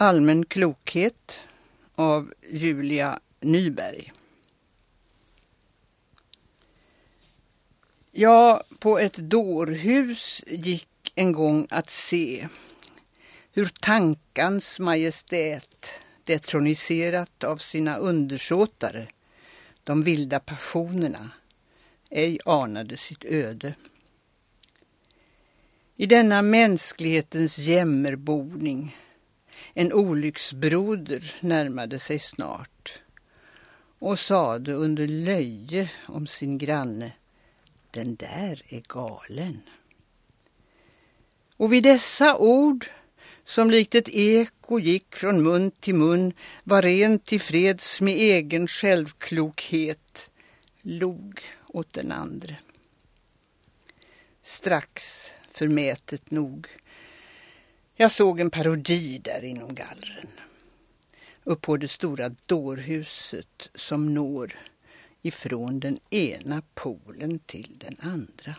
Allmän klokhet av Julia Nyberg. Ja, på ett dårhus gick en gång att se hur tankans majestät, detroniserat av sina undersåtare, de vilda passionerna, ej anade sitt öde. I denna mänsklighetens jämmerboning en olycksbroder närmade sig snart och sade under löje om sin granne den där är galen. Och vid dessa ord som likt ett eko gick från mun till mun var rent tillfreds med egen självklokhet log åt den andre. Strax, förmätet nog, jag såg en parodi där inom gallren. Upp på det stora dårhuset som når ifrån den ena polen till den andra.